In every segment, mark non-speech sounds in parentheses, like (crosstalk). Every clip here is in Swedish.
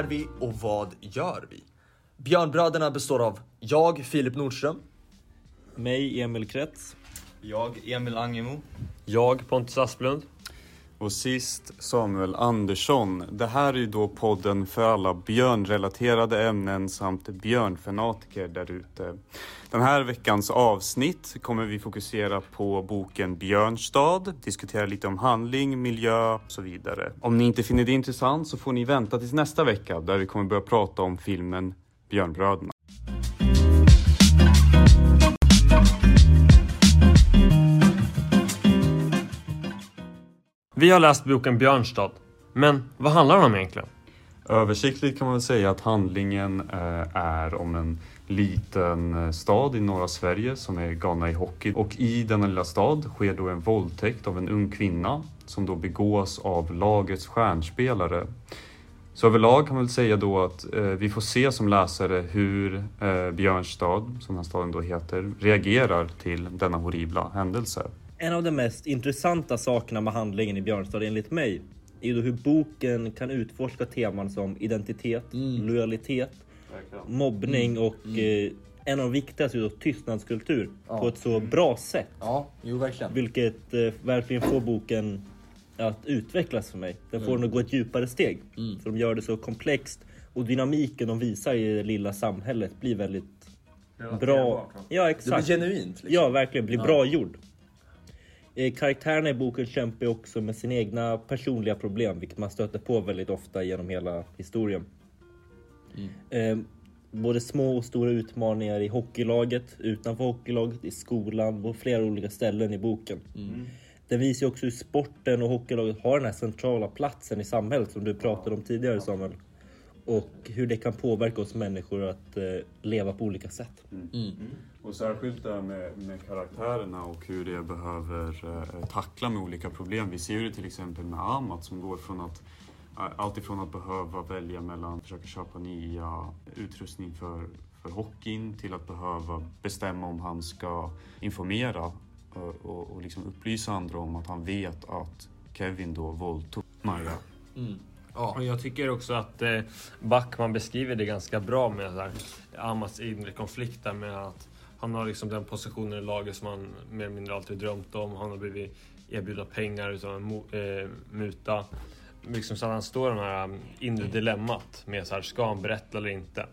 är vi och vad gör vi? Björnbröderna består av jag, Filip Nordström. Mig, Emil Kretz. Jag, Emil Angemo. Jag, Pontus Asplund. Och sist Samuel Andersson. Det här är ju då podden för alla björnrelaterade ämnen samt björnfanatiker där ute. Den här veckans avsnitt kommer vi fokusera på boken Björnstad, diskutera lite om handling, miljö och så vidare. Om ni inte finner det intressant så får ni vänta tills nästa vecka där vi kommer börja prata om filmen Björnbröderna. Vi har läst boken Björnstad. Men vad handlar den om egentligen? Översiktligt kan man väl säga att handlingen eh, är om en liten eh, stad i norra Sverige som är galna i hockey. Och i denna lilla stad sker då en våldtäkt av en ung kvinna som då begås av lagets stjärnspelare. Så överlag kan man väl säga då att eh, vi får se som läsare hur Björnstad, som den här staden då heter, reagerar till denna horribla händelse. En av de mest intressanta sakerna med handlingen i Björnstad enligt mig är ju hur boken kan utforska teman som identitet, lojalitet, mobbning och eh, en av de viktigaste är tystnadskultur på ett så bra sätt. Ja, jo verkligen. Vilket eh, verkligen får boken att utvecklas för mig. Den får den att gå ett djupare steg. För de gör det så komplext och dynamiken de visar i det lilla samhället blir väldigt bra. Ja Det blir exakt. genuint. Liksom. Ja verkligen, blir bra gjord. Eh, Karaktärerna i boken kämpar ju också med sina egna personliga problem, vilket man stöter på väldigt ofta genom hela historien. Eh, både små och stora utmaningar i hockeylaget, utanför hockeylaget, i skolan, på flera olika ställen i boken. Den visar ju också hur sporten och hockeylaget har den här centrala platsen i samhället som du pratade om tidigare Samuel. Och hur det kan påverka oss människor att eh, leva på olika sätt. Och särskilt det här med, med karaktärerna och hur det behöver eh, tackla med olika problem. Vi ser ju det till exempel med Amat som går från att eh, allt ifrån att behöva välja mellan att försöka köpa nya utrustning för, för hockeyn till att behöva bestämma om han ska informera och, och, och liksom upplysa andra om att han vet att Kevin då våldtog Maja. Och jag tycker också att eh, Backman beskriver det ganska bra med så här, Amats inre konflikt där med att han har liksom den positionen i laget som han mer eller mindre alltid drömt om. Han har blivit erbjudna pengar utav en mo- eh, muta. Liksom så att han står i det här inre dilemmat med så här, ska han berätta eller inte?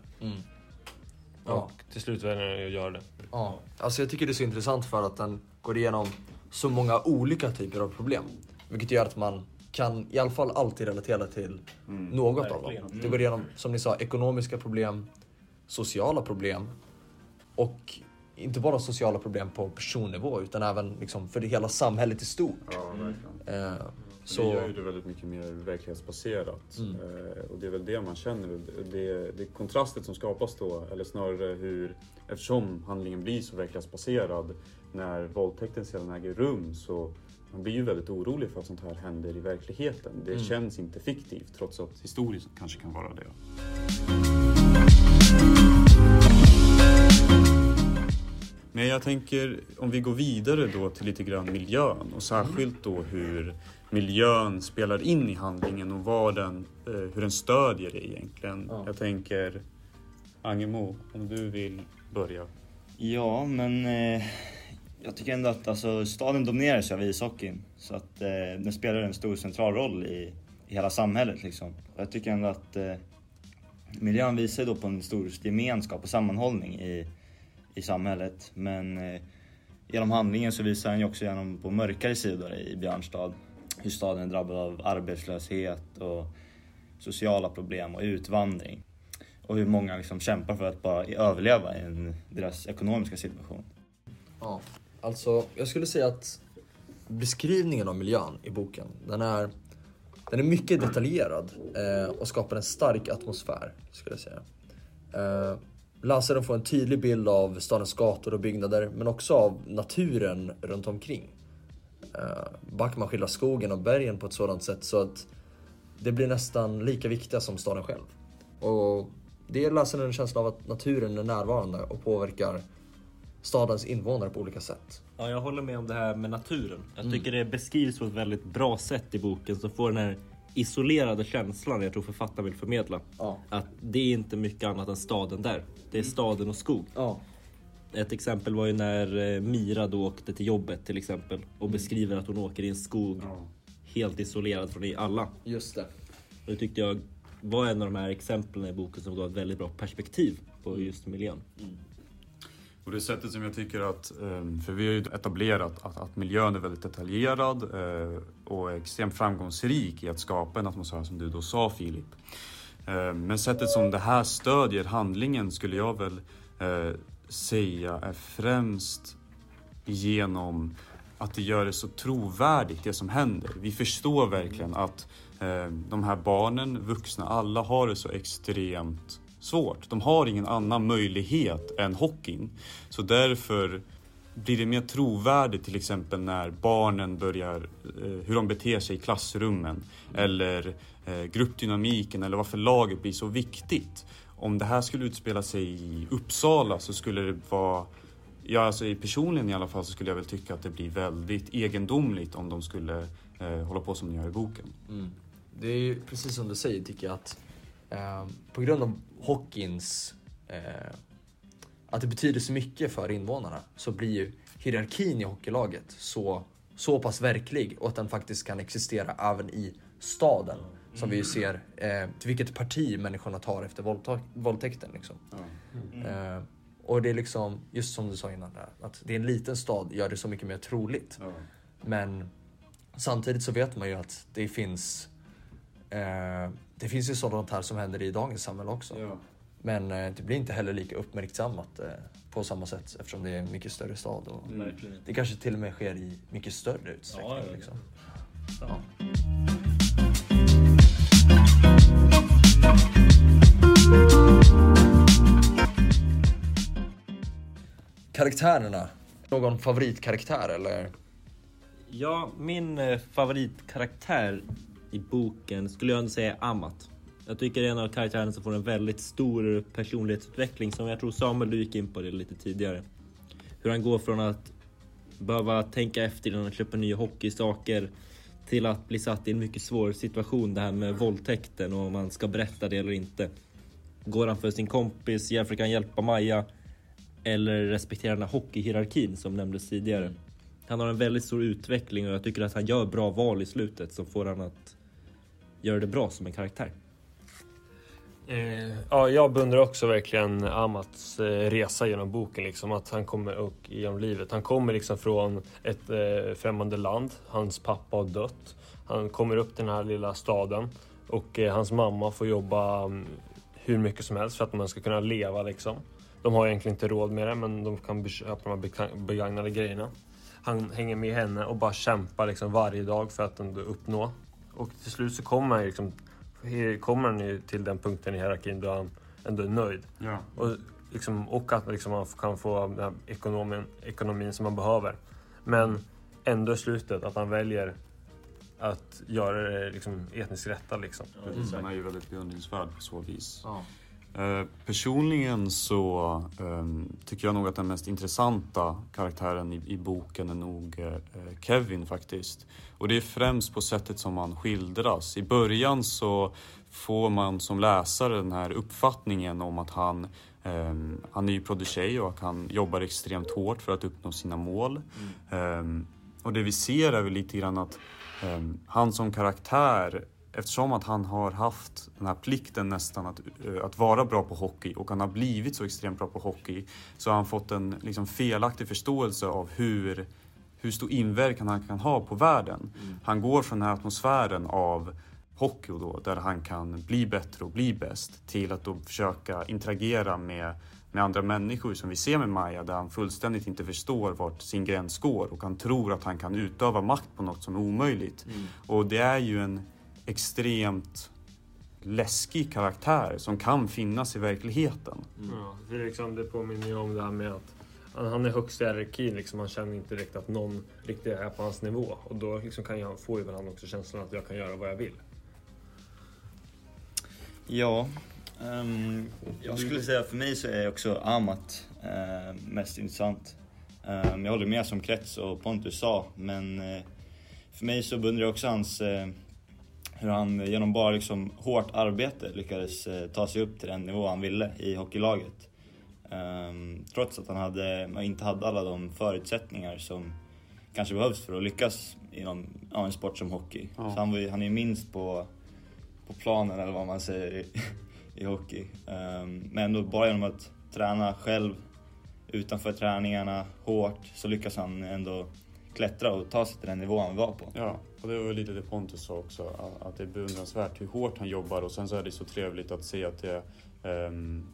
Ja. Och till slut väljer han att göra det. Ja, alltså jag tycker det är så intressant för att den går igenom så många olika typer av problem. Vilket gör att man kan i alla fall alltid relatera till något av dem. Verkligen. Det går igenom, som ni sa, ekonomiska problem, sociala problem och inte bara sociala problem på personnivå utan även liksom för det hela samhället i stort. Ja, verkligen. Eh, Så... Det så, gör ju det väldigt mycket mer verklighetsbaserat. Eh, och det är väl det man känner. Det, det kontrastet som skapas då, eller snarare hur, eftersom handlingen blir så verklighetsbaserad, när våldtäkten sedan äger rum så man blir ju väldigt orolig för att sånt här händer i verkligheten. Det känns inte fiktivt trots att historiskt kanske kan vara det. Men jag tänker om vi går vidare då till lite grann miljön och särskilt då hur miljön spelar in i handlingen och vad den, eh, hur den stödjer det egentligen. Ja. Jag tänker Angemo, om du vill börja. Ja, men eh, jag tycker ändå att alltså, staden domineras av ishockeyn. Så att eh, den spelar en stor central roll i, i hela samhället. Liksom. Och jag tycker ändå att eh, miljön visar då på en stor gemenskap och sammanhållning i, i samhället. Men eh, genom handlingen så visar den ju också genom på mörkare sidor i Björnstad. Hur staden är drabbad av arbetslöshet och sociala problem och utvandring. Och hur många liksom kämpar för att bara överleva i en, deras ekonomiska situation. ja. Alltså, jag skulle säga att beskrivningen av miljön i boken, den är, den är mycket detaljerad eh, och skapar en stark atmosfär, skulle jag säga. Eh, läsaren får en tydlig bild av stadens gator och byggnader, men också av naturen runt omkring. Eh, Backman skildrar skogen och bergen på ett sådant sätt så att det blir nästan lika viktiga som staden själv. Och det ger läsaren en känsla av att naturen är närvarande och påverkar stadens invånare på olika sätt. Ja, jag håller med om det här med naturen. Jag tycker det beskrivs på ett väldigt bra sätt i boken som får den här isolerade känslan jag tror författaren vill förmedla. Ja. Att det är inte mycket annat än staden där. Det är staden och skog. Ja. Ett exempel var ju när eh, Mira då åkte till jobbet till exempel och beskriver att hon åker i en skog helt isolerad från alla. Just det. Och det tyckte jag var en av de här exemplen i boken som gav ett väldigt bra perspektiv på just miljön. Och det sättet som jag tycker att, eh, för vi har ju etablerat att, att miljön är väldigt detaljerad eh, och och extremt framgångsrik i att skapa en atmosfär som du då sa Filip. Eh, men sättet som det här stödjer handlingen skulle jag väl säga är främst genom att det gör det så trovärdigt det som händer. Vi förstår verkligen att de här barnen, vuxna, alla har det så extremt svårt. De har ingen annan möjlighet än hockeyn. Så därför blir det mer trovärdigt till exempel när barnen börjar, eh, hur de beter sig i klassrummen. Eller eh, gruppdynamiken eller varför laget blir så viktigt. Om det här skulle utspela sig i Uppsala så skulle det vara Ja, alltså personligen i alla fall så skulle jag väl tycka att det blir väldigt egendomligt om de skulle eh, hålla på som de gör i boken. Mm. Det är ju precis som du säger tycker jag att eh, på grund av hockeyns eh, att det betyder så mycket för invånarna så blir ju hierarkin i hockeylaget så, så pass verklig och att den faktiskt kan existera även i staden. Som vi ju ser eh, till vilket parti människorna tar efter våldta- våldtäkten. Liksom. Eh, och det är liksom, just som du sa innan, där, att det är en liten stad gör det så mycket mer troligt. Men samtidigt så vet man ju att det finns eh, Det finns ju sådant här som händer i dagens samhälle också. Men eh, det blir inte heller lika uppmärksammat eh, på samma sätt eftersom det är en mycket större stad. Och Det kanske till och med sker i mycket större utsträckning. Ja, ja, ja. Liksom. Ja. Karaktärerna. Någon favoritkaraktär eller? Ja, min eh, favoritkaraktär i boken skulle jag ändå säga är Amat. Jag tycker det är en av karaktärerna som får en väldigt stor personlighetsutveckling som jag tror Samuel du gick in på det lite tidigare. Hur han går från att behöva tänka efter innan han köper nya hockeysaker till att bli satt i en mycket svår situation det här med våldtäkten och om man ska berätta det eller inte. Går han för sin kompis, försöker han hjälpa Maja eller respekterar den här hockeyhierarkin som nämndes tidigare. Han har en väldigt stor utveckling och jag tycker att han gör bra val i slutet som får han att göra det bra som en karaktär. Eh, ja, jag beundrar också verkligen Amats eh, resa genom boken. Liksom, att han kommer och genom livet. Han kommer liksom från ett eh, främmande land. Hans pappa har dött. Han kommer upp till den här lilla staden och eh, hans mamma får jobba mm, hur mycket som helst för att man ska kunna leva. Liksom. De har egentligen inte råd med det, men de kan köpa de här begagnade grejerna. Han hänger med henne och bara kämpar liksom varje dag för att ändå uppnå. Och till slut så kommer han liksom kommer han ju till den punkten i hierarkin då han ändå är nöjd. Ja. Och, liksom, och att liksom, man kan få den här ekonomin, ekonomin som man behöver. Men ändå i slutet att han väljer att göra det liksom, etniskt rätta. Liksom. Precis, han är ju väldigt beundringsvärd på så vis. Ja. Eh, personligen så ehm, tycker jag nog att den mest intressanta karaktären i, i boken är nog eh, Kevin faktiskt. Och det är främst på sättet som han skildras. I början så får man som läsare den här uppfattningen om att han, ehm, han är ju prodigy och att han jobbar extremt hårt för att uppnå sina mål. Ehm, och det vi ser är väl lite grann att han som karaktär Eftersom att han har haft den här plikten nästan att, eh, att vara bra på hockey och han har blivit så extremt bra på hockey så har han fått en liksom, felaktig förståelse av hur, hur stor inverkan han kan ha på världen. Han går från den här atmosfären av hockey då, där han kan bli bättre och bli bäst till att då försöka interagera med, med andra människor som vi ser med Maja där han fullständigt inte förstår vart sin gräns går och han tror att han kan utöva makt på något som är omöjligt. Och det är ju en extremt läskig karaktär som kan finnas i verkligheten. Ja, för liksom, det påminner ju om det här med att han, är högst i hierarkin. Liksom, han känner inte direkt att någon riktigt är på hans nivå. Och då liksom kan jag, får ju han också känslan att jag kan göra vad jag vill. Ja, ehm, jag skulle säga för mig så är också Amat eh, mest intressant. Ehm, jag håller med som Krets och Pontus sa, men eh, för mig så beundrar jag också hans eh, hur han genom bara liksom hårt arbete lyckades eh, ta sig upp till den nivå han ville i hockeylaget. Ehm, trots att han hade, inte hade alla de förutsättningar som kanske behövs för att lyckas inom ja, en sport som hockey. Ja. Så han, var, han är minst på, på planen eller vad man säger i, i hockey. Ehm, men ändå bara genom att träna själv utanför träningarna hårt så lyckas han ändå klättra och ta sig till den nivå han var på. Ja, och det var lite det Pontus sa också, att det är beundransvärt hur hårt han jobbar och sen så är det så trevligt att se att det ehm,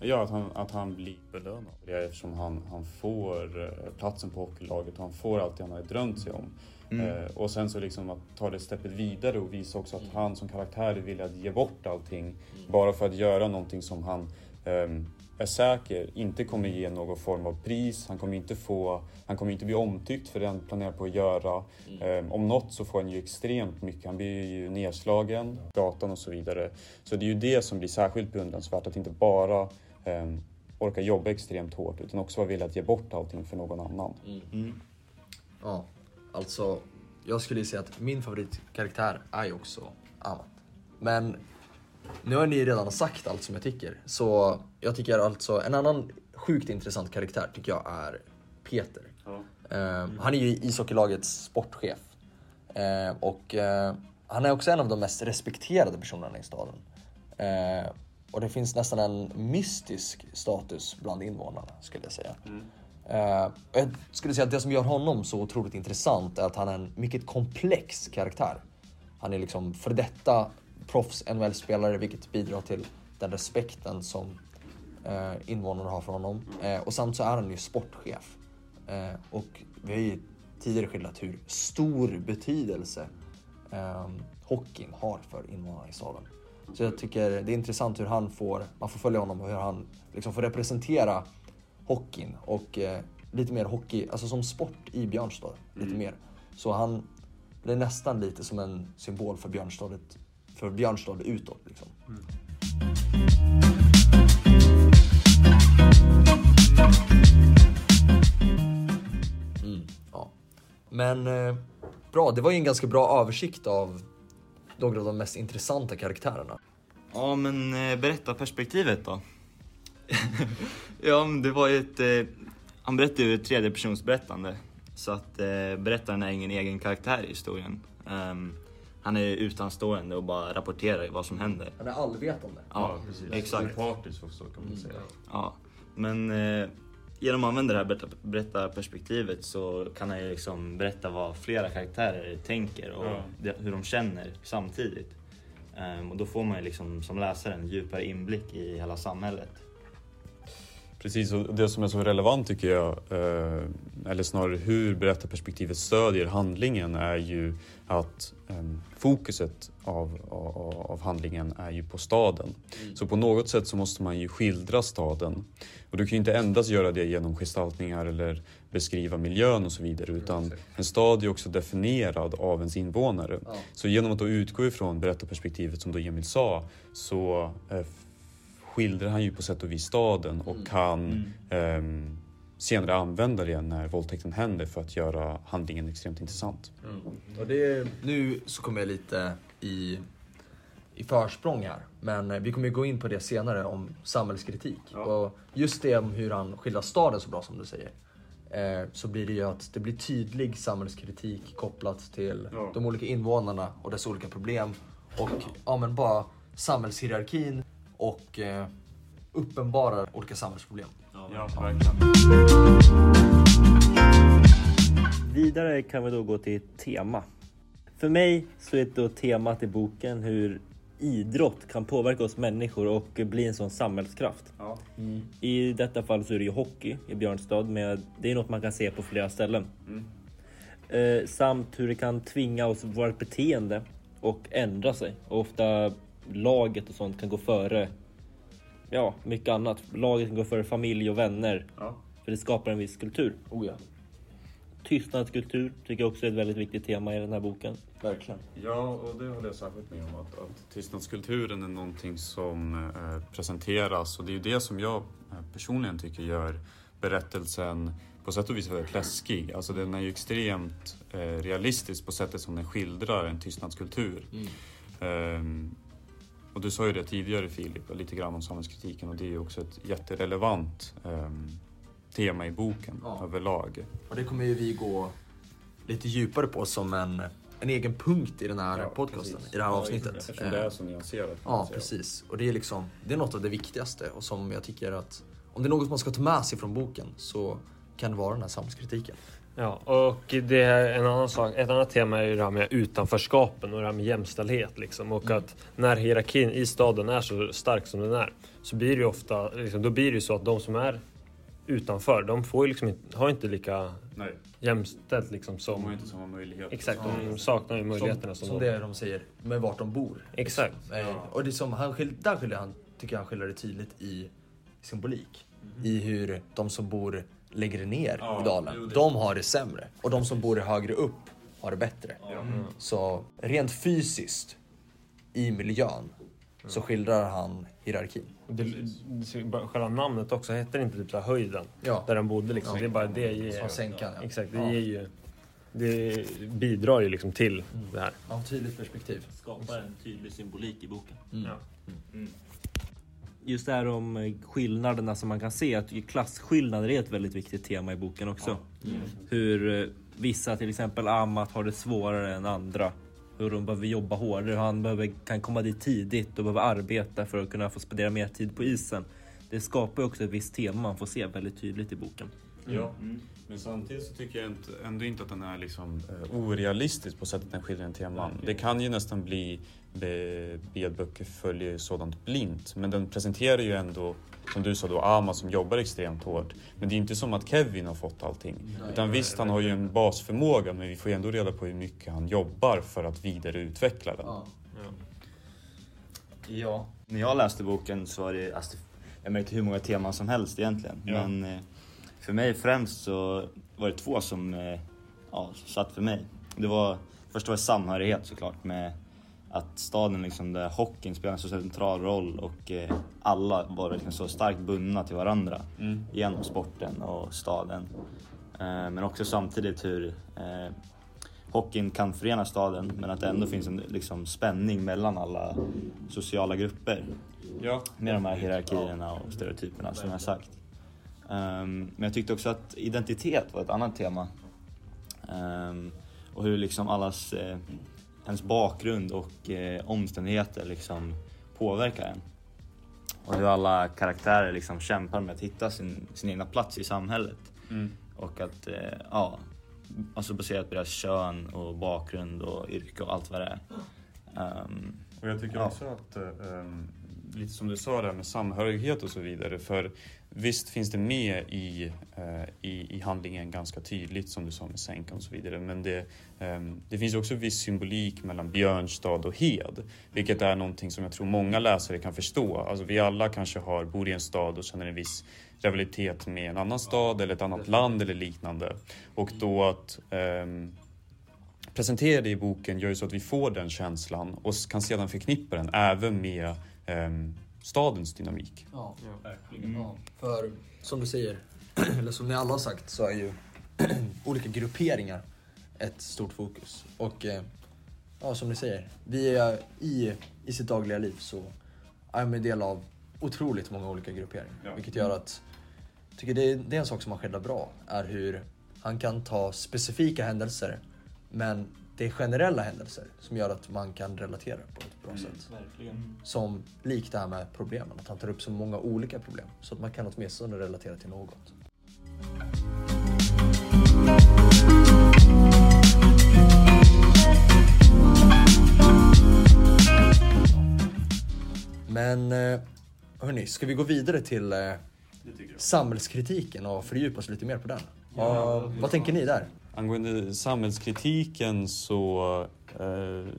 Ja, att han, att han blir belönad för det eftersom han, han får eh, platsen på hockeylaget och han får allt det han har drömt sig om. Mm. Eh, och sen så liksom att ta det steppet vidare och visa också att han som karaktär är villig att ge bort allting bara för att göra någonting som han ehm, är säker inte kommer ge någon form av pris. Han kommer inte få, han kommer inte bli omtyckt för det han planerar på att göra. Ehm, om något så får han ju extremt mycket. Han blir ju nedslagen, gatan och så vidare. Så det är ju det som blir särskilt beundransvärt, att inte bara ehm, orka jobba extremt hårt utan också vara villig att ge bort allting för någon annan. Mm. Ja, alltså jag skulle säga att min favoritkaraktär är ju också Amat. Men nu har ni redan sagt allt som jag tycker. Så jag tycker alltså en annan sjukt intressant karaktär tycker jag är Peter. Eh, han är ju ishockeylagets sportchef. Eh, och eh, han är också en av de mest respekterade personerna i staden. Eh, och det finns nästan en mystisk status bland invånarna skulle jag säga. Och jag skulle säga att det som gör honom så otroligt intressant är att han är en mycket komplex karaktär. Han är liksom för detta proffs NHL-spelare vilket bidrar till den respekten som eh, invånarna har för honom. Eh, och samt så är han ju sportchef. Eh, och vi har ju tidigare skildrat hur stor betydelse eh, hockeyn har för invånarna i staden. Så jag tycker det är intressant hur han får, man får följa honom och hur han liksom får representera hockeyn och eh, lite mer hockey, alltså som sport i Björnstad. Lite mer. Så han blir nästan lite som en symbol för Björnstadet, för Björnstad utåt liksom. Mm. mm, ja. Men eh, bra, det var ju en ganska bra översikt av några av de mest intressanta karaktärerna. Ja, men eh, berätta perspektivet då. (laughs) ja, men det var ju ett... Eh, han berättade ju ett tredjepersonsberättande. Så att eh, berättaren är ingen egen karaktär i historien. Um, han är utanstående och bara rapporterar vad som händer. Han är allvetande. Ja, exakt. Sympatiskt också kan man säga. Ja, men eh, genom att använda det här berätta- berättarperspektivet så kan han ju liksom berätta vad flera karaktärer tänker och Ja. hur de känner samtidigt. Ehm, och då får man ju liksom som läsare en djupare inblick i hela samhället. Precis, och det som är så relevant tycker jag, eh, eller snarare hur berättarperspektivet stödjer handlingen är ju att eh, fokuset av, av, av handlingen är ju på staden. Så på något sätt så måste man ju skildra staden. Och du kan ju inte endast göra det genom gestaltningar eller beskriva miljön och så vidare utan en stad är också definierad av ens invånare. Ja. Så genom att då utgå ifrån berättarperspektivet som då Emil sa så eh, skildrar han ju på sätt och vis staden och kan ehm, senare använda det när våldtäkten händer för att göra handlingen extremt intressant. Och det, nu så kommer jag lite i, i försprång här. Men vi kommer ju gå in på det senare om samhällskritik. Och just det om hur han skildrar staden så bra som du säger. Eh, så blir det ju att det blir tydlig samhällskritik kopplat till Ja. de olika invånarna och dess olika problem. Och ja, men bara samhällshierarkin och eh, uppenbarar olika samhällsproblem. Ja, verkligen. Vidare kan vi då gå till tema. För mig så är då temat i boken hur idrott kan påverka oss människor och bli en sån samhällskraft. Ja. I detta fall så är det ju hockey i Björnstad. Med, det är något man kan se på flera ställen. Eh, samt hur det kan tvinga oss vårt beteende och ändra sig. Och ofta laget och sånt kan gå före ja, mycket annat. Laget kan gå före familj och vänner. Ja. För det skapar en viss kultur. Oh ja, Tystnadskultur tycker jag också är ett väldigt viktigt tema i den här boken. verkligen. Ja, och det håller jag särskilt med om. Att, att tystnadskulturen är någonting som eh, presenteras och det är ju det som jag eh, personligen tycker gör berättelsen på sätt och vis väldigt läskig. Alltså den är ju extremt eh, realistisk på sättet som den skildrar en tystnadskultur. Ehm, och du sa ju det tidigare Filip, lite grann om samhällskritiken och det är ju också ett jätterelevant ehm, tema i boken Ja. överlag. Och det kommer ju vi gå lite djupare på som en, en egen punkt i den här podcasten, precis. i det här Ja, avsnittet. Eftersom det är så nyanserat. Ja, precis. Och det är liksom, det är något av det viktigaste och som jag tycker att om det är något man ska ta med sig från boken så kan det vara den här samhällskritiken. Ja, och det är en annan sak. Ett annat tema är ju det här med utanförskapen och det här med jämställdhet. Liksom. Och att när hierarkin i staden är så stark som den är så blir det ju ofta, liksom, då blir det ju så att de som är utanför, de får ju liksom inte, har inte lika Nej, jämställt liksom de har som... inte samma möjlighet. Exakt, de saknar ju möjligheterna som, som, som de... det de säger med vart de bor. Exakt. Eh, Och det som han skil, där skiljer han, tycker jag han skiljer det tydligt i symbolik. I hur de som bor längre ner Ja, i dalen, de har det sämre. Och de som bor högre upp har det bättre. Så rent fysiskt i miljön så skildrar han hierarkin. Det, själva namnet också, heter inte typ så här höjden? Ja. Där de bodde liksom. Ja. Det är bara det ger... Som sänkan, ja. Exakt, det Ja. ger ju... Det bidrar ju liksom till det här. Ja, tydligt perspektiv. Skapar en tydlig symbolik i boken. Mm. Ja. Just det här om eh, skillnaderna som man kan se, att klasskillnader är ett väldigt viktigt tema i boken också. Hur eh, vissa, till exempel Amat, har det svårare än andra. Hur de behöver jobba hårdare, hur han behöver, kan komma dit tidigt och behöver arbeta för att kunna få spendera mer tid på isen. Det skapar ju också ett visst tema man får se väldigt tydligt i boken. Ja, men samtidigt så tycker jag inte, ändå inte att den är liksom, eh, orealistisk på sättet den skildrar en teman. Det kan ju nästan bli be, bli att böcker följer sådant blint, men den presenterar ju ändå, som du sa då, Ama som jobbar extremt hårt. Men det är inte som att Kevin har fått allting. Utan visst, han har ju en basförmåga, men vi får ju ändå reda på hur mycket han jobbar för att vidareutveckla den. Ja. När jag läste boken så var det, alltså, jag märkte hur många teman som helst egentligen. Ja. Men eh, för mig främst så var det två som eh, ja, satt för mig. Det var, först var det samhörighet såklart med att staden liksom där hockeyn spelar en så central roll och eh, alla var liksom så starkt bundna till varandra Mm. genom sporten och staden. Eh, men också samtidigt hur eh, hockeyn kan förena staden men att det ändå finns en liksom, spänning mellan alla sociala grupper. Ja. Med de här hierarkierna och stereotyperna som jag sagt. Ehm, men jag tyckte också att identitet var ett annat tema. Ehm, och hur liksom allas, eh, ens bakgrund och eh, omständigheter liksom påverkar en. Och hur alla karaktärer liksom kämpar med att hitta sin, sin egna plats i samhället. Mm. Och att, eh, ja, alltså baserat på deras kön och bakgrund och yrke och allt vad det är. Ehm, Och jag tycker Ja. också att, ehm, lite som du sa där med samhörighet och så vidare, för visst finns det med i, eh, i, i handlingen ganska tydligt som du sa med sänkan och så vidare, men det, ehm, det finns också viss symbolik mellan Björnstad och Hed, vilket är någonting som jag tror många läsare kan förstå. Alltså vi alla kanske har, bor i en stad och känner en viss rivalitet med en annan stad eller ett annat land eller liknande. Och då att ehm, presentera det i boken gör ju så att vi får den känslan och kan sedan förknippa den även med ehm, stadens dynamik. Ja. Verkligen. Ja, för som du säger, (clears throat) eller som ni alla har sagt, så är ju (clears throat) olika grupperingar ett stort fokus. Och eh, ja, som ni säger, vi är i, i sitt dagliga liv så är man en del av otroligt många olika grupperingar. Ja. Vilket gör att, jag tycker det är, det är en sak som han skildrar bra, är hur han kan ta specifika händelser men det är generella händelser som gör att man kan relatera på ett bra sätt. Verkligen. Som likt det här med problemen, att han tar upp så många olika problem. Så att man kan åtminstone relatera till något. Men eh, hörni, ska vi gå vidare till eh, samhällskritiken och fördjupa oss lite mer på den? Vad- vad tänker ni där? Angående samhällskritiken så eh,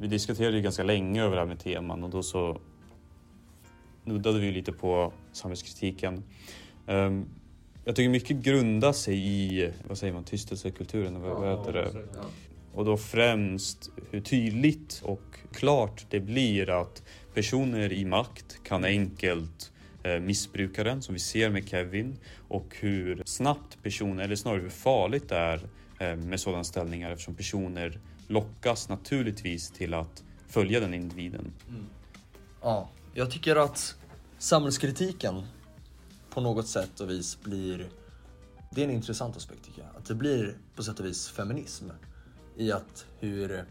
vi diskuterade ju ganska länge över det här med teman och då så nuddade vi lite på samhällskritiken. Ehm, jag tycker mycket grundar sig i, vad säger man, tystelsekulturen, vad, vad heter det? Och då främst hur tydligt och klart det blir att personer i makt kan enkelt eh, missbrukaren som vi ser med Kevin och hur snabbt personer, eller snarare hur farligt det är eh, Eh, med sådana ställningar eftersom personer lockas naturligtvis till att följa den individen. Mm. Ja, jag tycker att samhällskritiken på något sätt och vis blir... Det är en intressant aspekt tycker jag. Att det blir på sätt och vis feminism. I att hur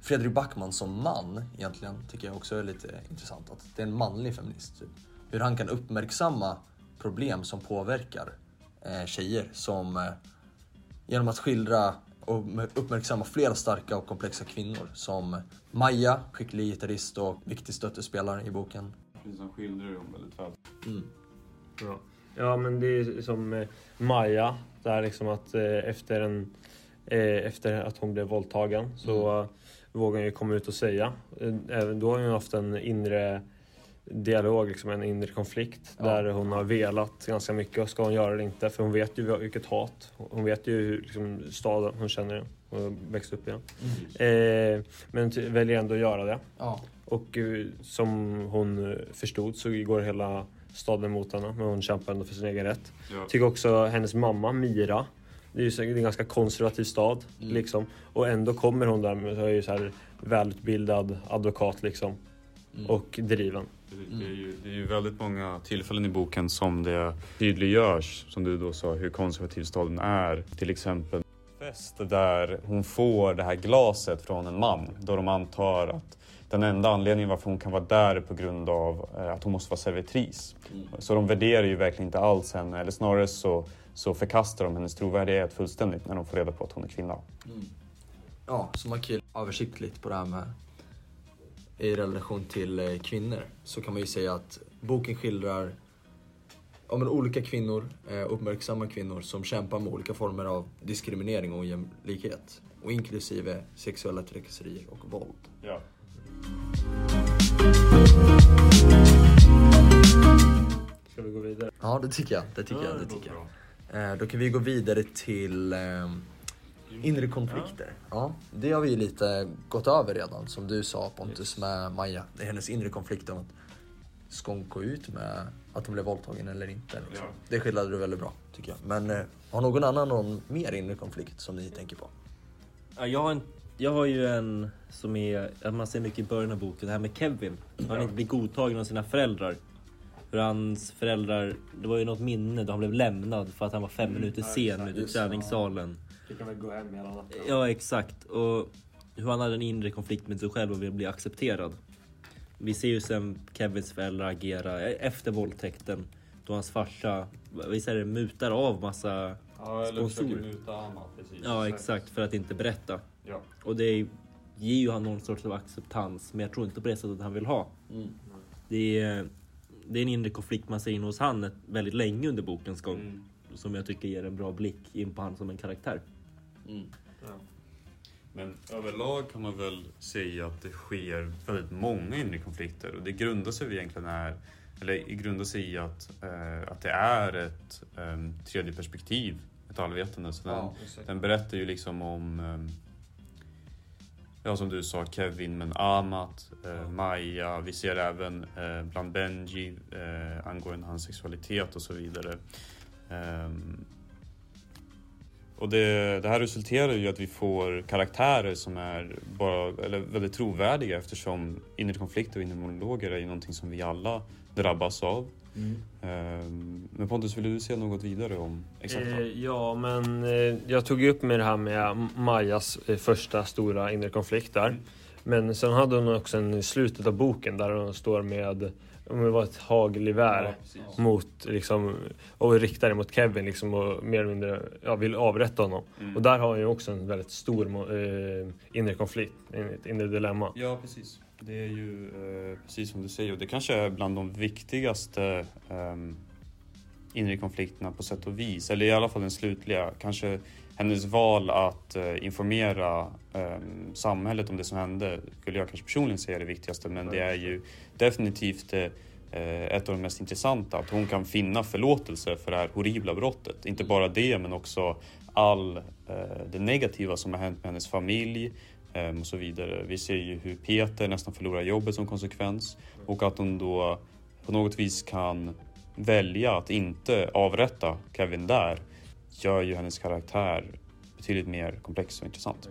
Fredrik Backman som man egentligen tycker jag också är lite intressant. Att det är en manlig feminist. Typ. Hur han kan uppmärksamma problem som påverkar eh, tjejer som eh, genom att skildra och uppmärksamma flera starka och komplexa kvinnor som Maja, skicklig gitarrist och viktig stöttespelare i boken. Han skildrar dem väldigt väl. Mm. Ja. ja, men det är som eh, Maja, där liksom att eh, efter, en, eh, efter att hon blev våldtagen så vågar hon ju komma ut och säga. Även då har hon haft en inre dialog, liksom en inre konflikt Ja. där hon har velat ganska mycket. Ska hon göra det inte? För hon vet ju vilket hat. Hon vet ju hur liksom, staden hon känner och växt upp i den. Eh, men väljer ändå att göra det. Ja. Och eh, som hon eh, förstod så går hela staden emot henne, men hon kämpar ändå för sin egen rätt. Ja. Tycker också hennes mamma Mira, det är ju en ganska konservativ stad Mm. liksom. Och ändå kommer hon där med, så är ju så här välutbildad advokat liksom. Mm. Och driven. Det är, ju, det är ju väldigt många tillfällen i boken som det tydliggörs, som du då sa, hur konservativ staden är. Till exempel fest där hon får det här glaset från en man då de antar att den enda anledningen varför hon kan vara där är på grund av eh, att hon måste vara servitris. Så de värderar ju verkligen inte alls henne, eller snarare så, så förkastar de hennes trovärdighet fullständigt när de får reda på att hon är kvinna. Ja, så man kan ju översiktligt på det här med i relation till eh, kvinnor så kan man ju säga att boken skildrar ja, men olika kvinnor, eh, uppmärksamma kvinnor som kämpar med olika former av diskriminering och ojämlikhet. Och inklusive sexuella trakasserier och våld. Ja. Ska vi gå vidare? Ja, det tycker jag. Det tycker jag. Det tycker jag. Eh, då kan vi gå vidare till eh, inre konflikter. Ja, det har vi lite gått över redan, som du sa Pontus med Maja. Det är hennes inre konflikt om att ska hon gå ut med att hon blev våldtagen eller inte. Liksom. Ja. Det skildrade du väldigt bra, tycker jag. Men eh, har någon annan någon mer inre konflikt som ni tänker på? Ja, jag, har en, jag har ju en som är, man ser mycket i början av boken, det här med Kevin. Han inte blir godtagen av sina föräldrar. Hur hans föräldrar, det var ju något minne då han blev lämnad för att han var fem minuter sen ute i träningssalen. Vi kan väl gå hem hela natten. Ja exakt. Och hur han hade en inre konflikt med sig själv och ville bli accepterad. Vi ser ju sen Kevins föräldrar agera efter våldtäkten. Då hans farsa, visst är det, mutar av massa... Ja, eller försöker Sponsor. muta Amma, precis. Ja exakt, för att inte berätta. Ja. Och det ger ju han någon sorts av acceptans, men jag tror inte på det sättet han vill ha. Det, är, det är en inre konflikt man ser in hos han väldigt länge under bokens gång. Mm. Som jag tycker ger en bra blick in på han som en karaktär. Men överlag kan man väl säga att det sker väldigt många inre konflikter. Och det grundar sig egentligen är, eller grundar sig i att, eh, att det är ett um, tredje perspektiv, ett allvetande. Så den, Ja, den berättar ju liksom om, ehm, ja som du sa, Kevin men Amat, eh, Maja, vi ser även eh, bland Benji eh, angående hans sexualitet och så vidare. Och det, det här resulterar ju i att vi får karaktärer som är bara, eller väldigt trovärdiga eftersom inre konflikter och inre monologer är ju någonting som vi alla drabbas av. Ehm, Men Pontus, vill du säga något vidare om exakt Eh, ja, men eh, jag tog ju upp med det här med Majas eh, första stora inre konflikt där. Men sen hade hon också en i slutet av boken där hon står med, om det var ett hagelgevär mot liksom, och riktar det mot Kevin liksom och mer eller mindre ja, vill avrätta honom. Mm. Och där har hon ju också en väldigt stor eh, inre konflikt, ett inre dilemma. Ja, precis. Det är ju eh, precis som du säger och det kanske är bland de viktigaste um, inre konflikterna på sätt och vis. Eller i alla fall den slutliga. Kanske hennes val att eh, informera ehm, samhället om det som hände skulle jag kanske personligen säga är det viktigaste. Men det är ju definitivt eh, ett av de mest intressanta. Att hon kan finna förlåtelse för det här horribla brottet. Inte bara det men också all eh, det negativa som har hänt med hennes familj ehm, och så vidare. Vi ser ju hur Peter nästan förlorar jobbet som konsekvens och att hon då på något vis kan välja att inte avrätta Kevin där gör ju hennes karaktär betydligt mer komplex och intressant.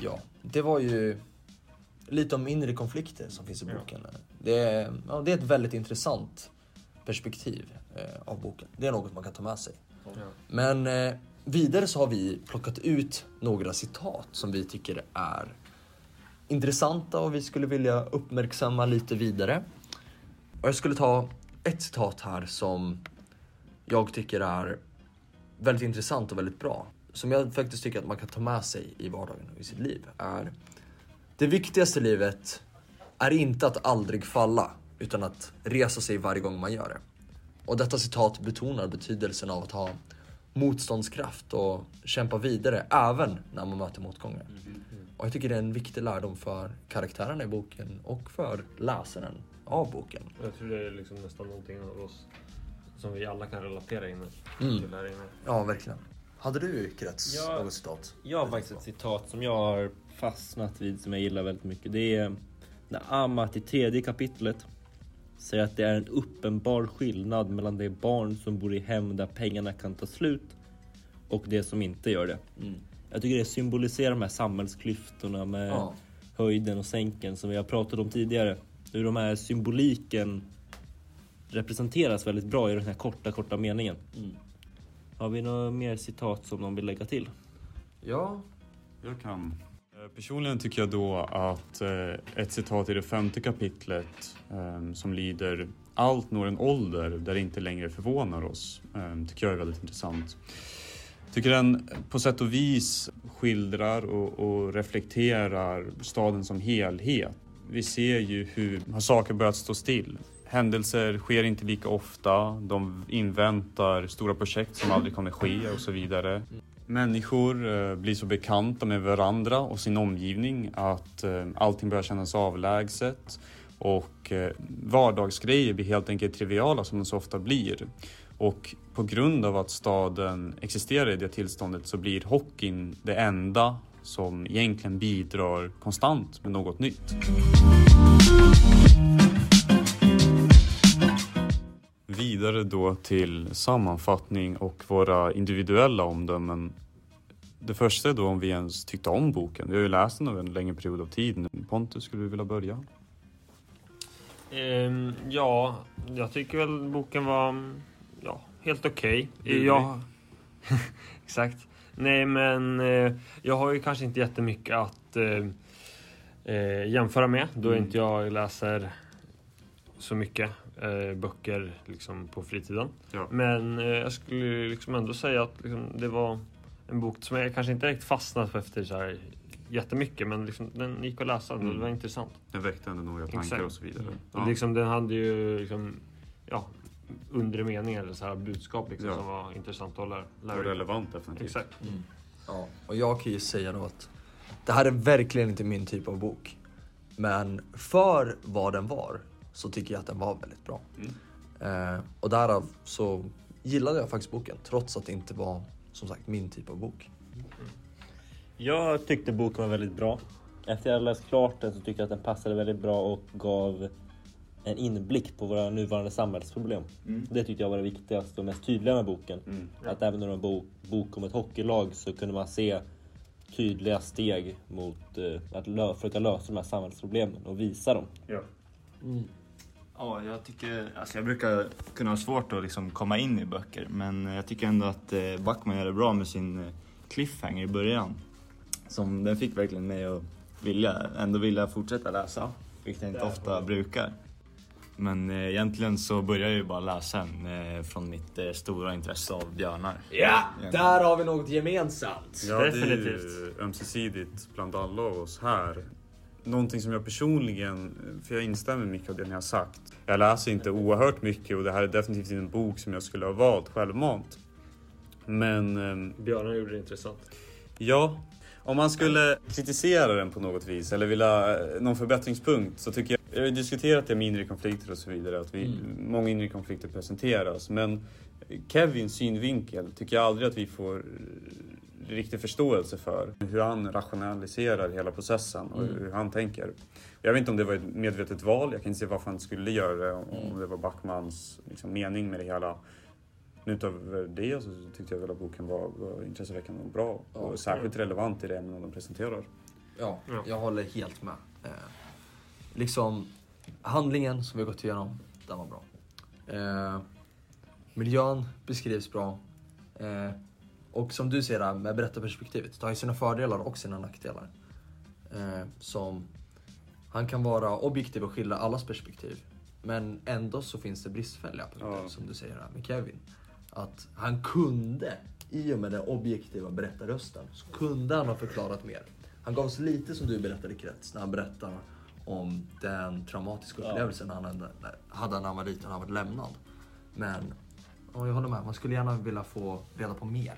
Ja, det var ju lite om inre konflikter som finns i boken. Det, är, ja, det är ett väldigt intressant perspektiv eh, av boken. Det är något man kan ta med sig. Men eh, vidare så har vi plockat ut några citat som vi tycker är intressanta och vi skulle vilja uppmärksamma lite vidare. Och jag skulle ta ett citat här som jag tycker är väldigt intressant och väldigt bra. Som jag faktiskt tycker att man kan ta med sig i vardagen och i sitt liv. Är Det viktigaste i livet är inte att aldrig falla, utan att resa sig varje gång man gör det. Och detta citat betonar betydelsen av att ha motståndskraft och kämpa vidare även när man möter motgångar. Mm-hmm. Och jag tycker det är en viktig lärdom för karaktärerna i boken och för läsaren av boken. Jag tror det är liksom nästan någonting av oss som vi alla kan relatera in Mm. till här inne. Ja, verkligen. Hade du Krets Ja. något citat? Jag har faktiskt ett citat som jag har fastnat vid som jag gillar väldigt mycket. Det är när Amat i tredje kapitlet säger att det är en uppenbar skillnad mellan det barn som bor i hem där pengarna kan ta slut och det som inte gör det. Mm. Jag tycker det symboliserar de här samhällsklyftorna med Ja. höjden och sänken som vi har pratat om tidigare. Hur de här symboliken representeras väldigt bra i den här korta, korta meningen. Mm. Har vi några mer citat som någon vill lägga till? Ja, Jag kan. Eh, Personligen tycker jag då att eh, ett citat i det femte kapitlet eh, som lyder Allt når en ålder där det inte längre förvånar oss, eh, tycker jag är väldigt intressant. Tycker den på sätt och vis skildrar och, och reflekterar staden som helhet. Vi ser ju hur har saker börjat stå still. Händelser sker inte lika ofta, de inväntar stora projekt som aldrig kommer ske och så vidare. Människor eh, blir så bekanta med varandra och sin omgivning att eh, allting börjar kännas avlägset och eh, vardagsgrejer blir helt enkelt triviala som de så ofta blir. Och på grund av att staden existerar i det tillståndet så blir hockeyn det enda som egentligen bidrar konstant med något nytt. Vidare då till sammanfattning och våra individuella omdömen. Det första är då om vi ens tyckte om boken. Vi har ju läst den över en längre period av tid nu. Pontus, skulle du vilja börja? Um, ja, jag tycker väl boken var ja, helt okej. Duglig. Jag... (laughs) Exakt. Nej, men eh, jag har ju kanske inte jättemycket att eh, eh, jämföra med då Mm. inte jag läser så mycket eh, böcker liksom, på fritiden. Ja. Men eh, jag skulle liksom ändå säga att liksom, det var en bok som jag kanske inte direkt fastnat på efter så här jättemycket men liksom, den gick att läsa Mm. det var intressant. Den väckte ändå några tankar Exakt. och så vidare. Mm. Ja. Liksom, den hade ju liksom, ja, undre meningar eller så här budskap liksom, Ja. som var intressant att lära, Och lära ut. relevant definitivt. Exakt. Ja, och jag kan ju säga då att det här är verkligen inte min typ av bok. Men för vad den var så tycker jag att den var väldigt bra. Mm. Eh, och därav så gillade jag faktiskt boken trots att det inte var som sagt min typ av bok. Jag tyckte boken var väldigt bra. Efter jag läst klart den så tyckte jag att den passade väldigt bra och gav en inblick på våra nuvarande samhällsproblem. Mm. Det tyckte jag var det viktigaste och mest tydliga med boken. Mm. Att även när det var en bok, bok om ett hockeylag så kunde man se tydliga steg mot eh, att lö- försöka lösa de här samhällsproblemen och visa dem. Ja. Ja, jag tycker, alltså jag brukar kunna ha svårt att liksom komma in i böcker men jag tycker ändå att eh, Backman gör det bra med sin eh, cliffhanger i början. Som den fick verkligen mig att vilja, ändå vilja fortsätta läsa, vilket jag inte ofta brukar. Men eh, egentligen så börjar jag ju bara läsa den eh, från mitt eh, stora intresse av björnar. Ja, där har vi något gemensamt. Ja, det är ju Definitivt. ömsesidigt bland alla oss här. Någonting som jag personligen, för jag instämmer i mycket av det ni har sagt. Jag läser inte oerhört mycket och det här är definitivt inte en bok som jag skulle ha valt självmant. Men ehm, Björnar gjorde det intressant. ja, om man skulle kritisera den på något vis eller vilja eh, någon förbättringspunkt så tycker jag, jag har ju diskuterat det med inre konflikter och så vidare, att vi, många inre konflikter presenteras. Men Kevins synvinkel tycker jag aldrig att vi får riktig förståelse för hur han rationaliserar hela processen och Mm. hur han tänker. Jag vet inte om det var ett medvetet val, jag kan inte se varför han skulle göra det, om Mm. det var Backmans liksom, mening med det hela. Men utöver det så tyckte jag väl att boken var, var intresseväckande och bra Ja. och särskilt relevant i det ämne de presenterar. Ja, Ja. jag håller helt med. Liksom, handlingen som vi har gått igenom, den var bra. Eh, miljön beskrivs bra. Eh, och som du ser där med berättarperspektivet, det har ju sina fördelar och sina nackdelar. Eh, som, han kan vara objektiv och skildra allas perspektiv. Men ändå så finns det bristfälliga punkter, Ja. som du säger här med Kevin. Att han kunde, i och med den objektiva berättarrösten, så kunde han ha förklarat mer. Han gav oss lite som du berättade Krets, när han berättade om den traumatiska upplevelsen han hade, hade när han var liten och han var lämnad. Men, ja, jag håller med, man skulle gärna vilja få reda på mer.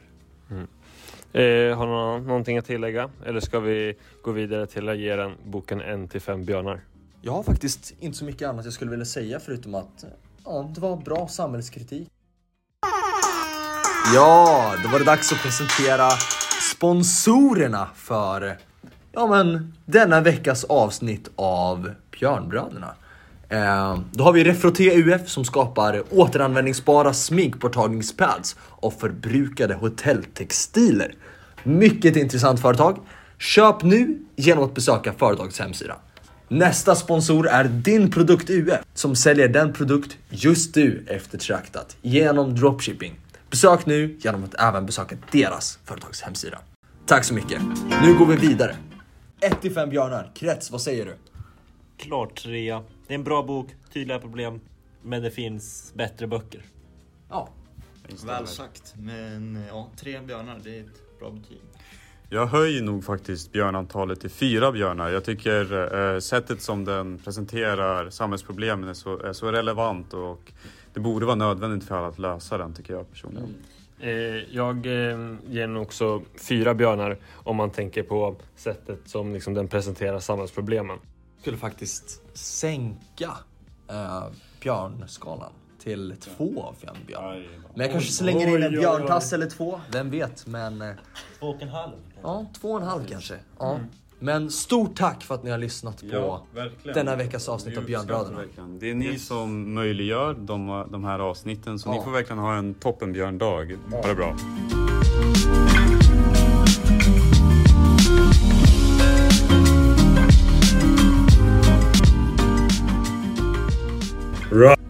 Eh, har någon någonting att tillägga? Eller ska vi gå vidare till att ge den boken en till fem björnar? Jag har faktiskt inte så mycket annat jag skulle vilja säga förutom att ja, det var bra samhällskritik. Ja, då var det dags att presentera sponsorerna för ja, men, denna veckas avsnitt av Björnbröderna. Eh, då har vi Refroté UF som skapar återanvändningsbara sminkborttagningspads och förbrukade hotelltextiler. Mycket intressant företag. Köp nu genom att besöka företagets hemsida. Nästa sponsor är Din Produkt UF som säljer den produkt just du eftertraktat genom dropshipping. Besök nu genom att även besöka deras företags hemsida. Tack så mycket. Nu går vi vidare. 1 till 5 björnar. Krets, vad säger du? Klart trea. Det är en bra bok, tydliga problem. Men det finns bättre böcker. Ja, Väl sagt, men ja, tre björnar, det är ett bra betyg. Jag höjer nog faktiskt björnantalet till fyra björnar. Jag tycker eh, sättet som den presenterar samhällsproblemen är så, är så relevant och det borde vara nödvändigt för alla att lösa den tycker jag personligen. Eh, jag eh, ger den också fyra björnar om man tänker på sättet som liksom den presenterar samhällsproblemen. skulle faktiskt sänka eh, björnskalan till 2 av 5 björnar. Men jag kanske slänger in en björntass eller två, vem vet. Men eh, Två och en halv. ja, två och en halv kanske. Ja. Men stort tack för att ni har lyssnat på ja, denna veckas avsnitt av Björnbröderna. Det är ni som möjliggör de, de här avsnitten så ja. ni får verkligen ha en toppenbjörndag. Ha det bra. Right.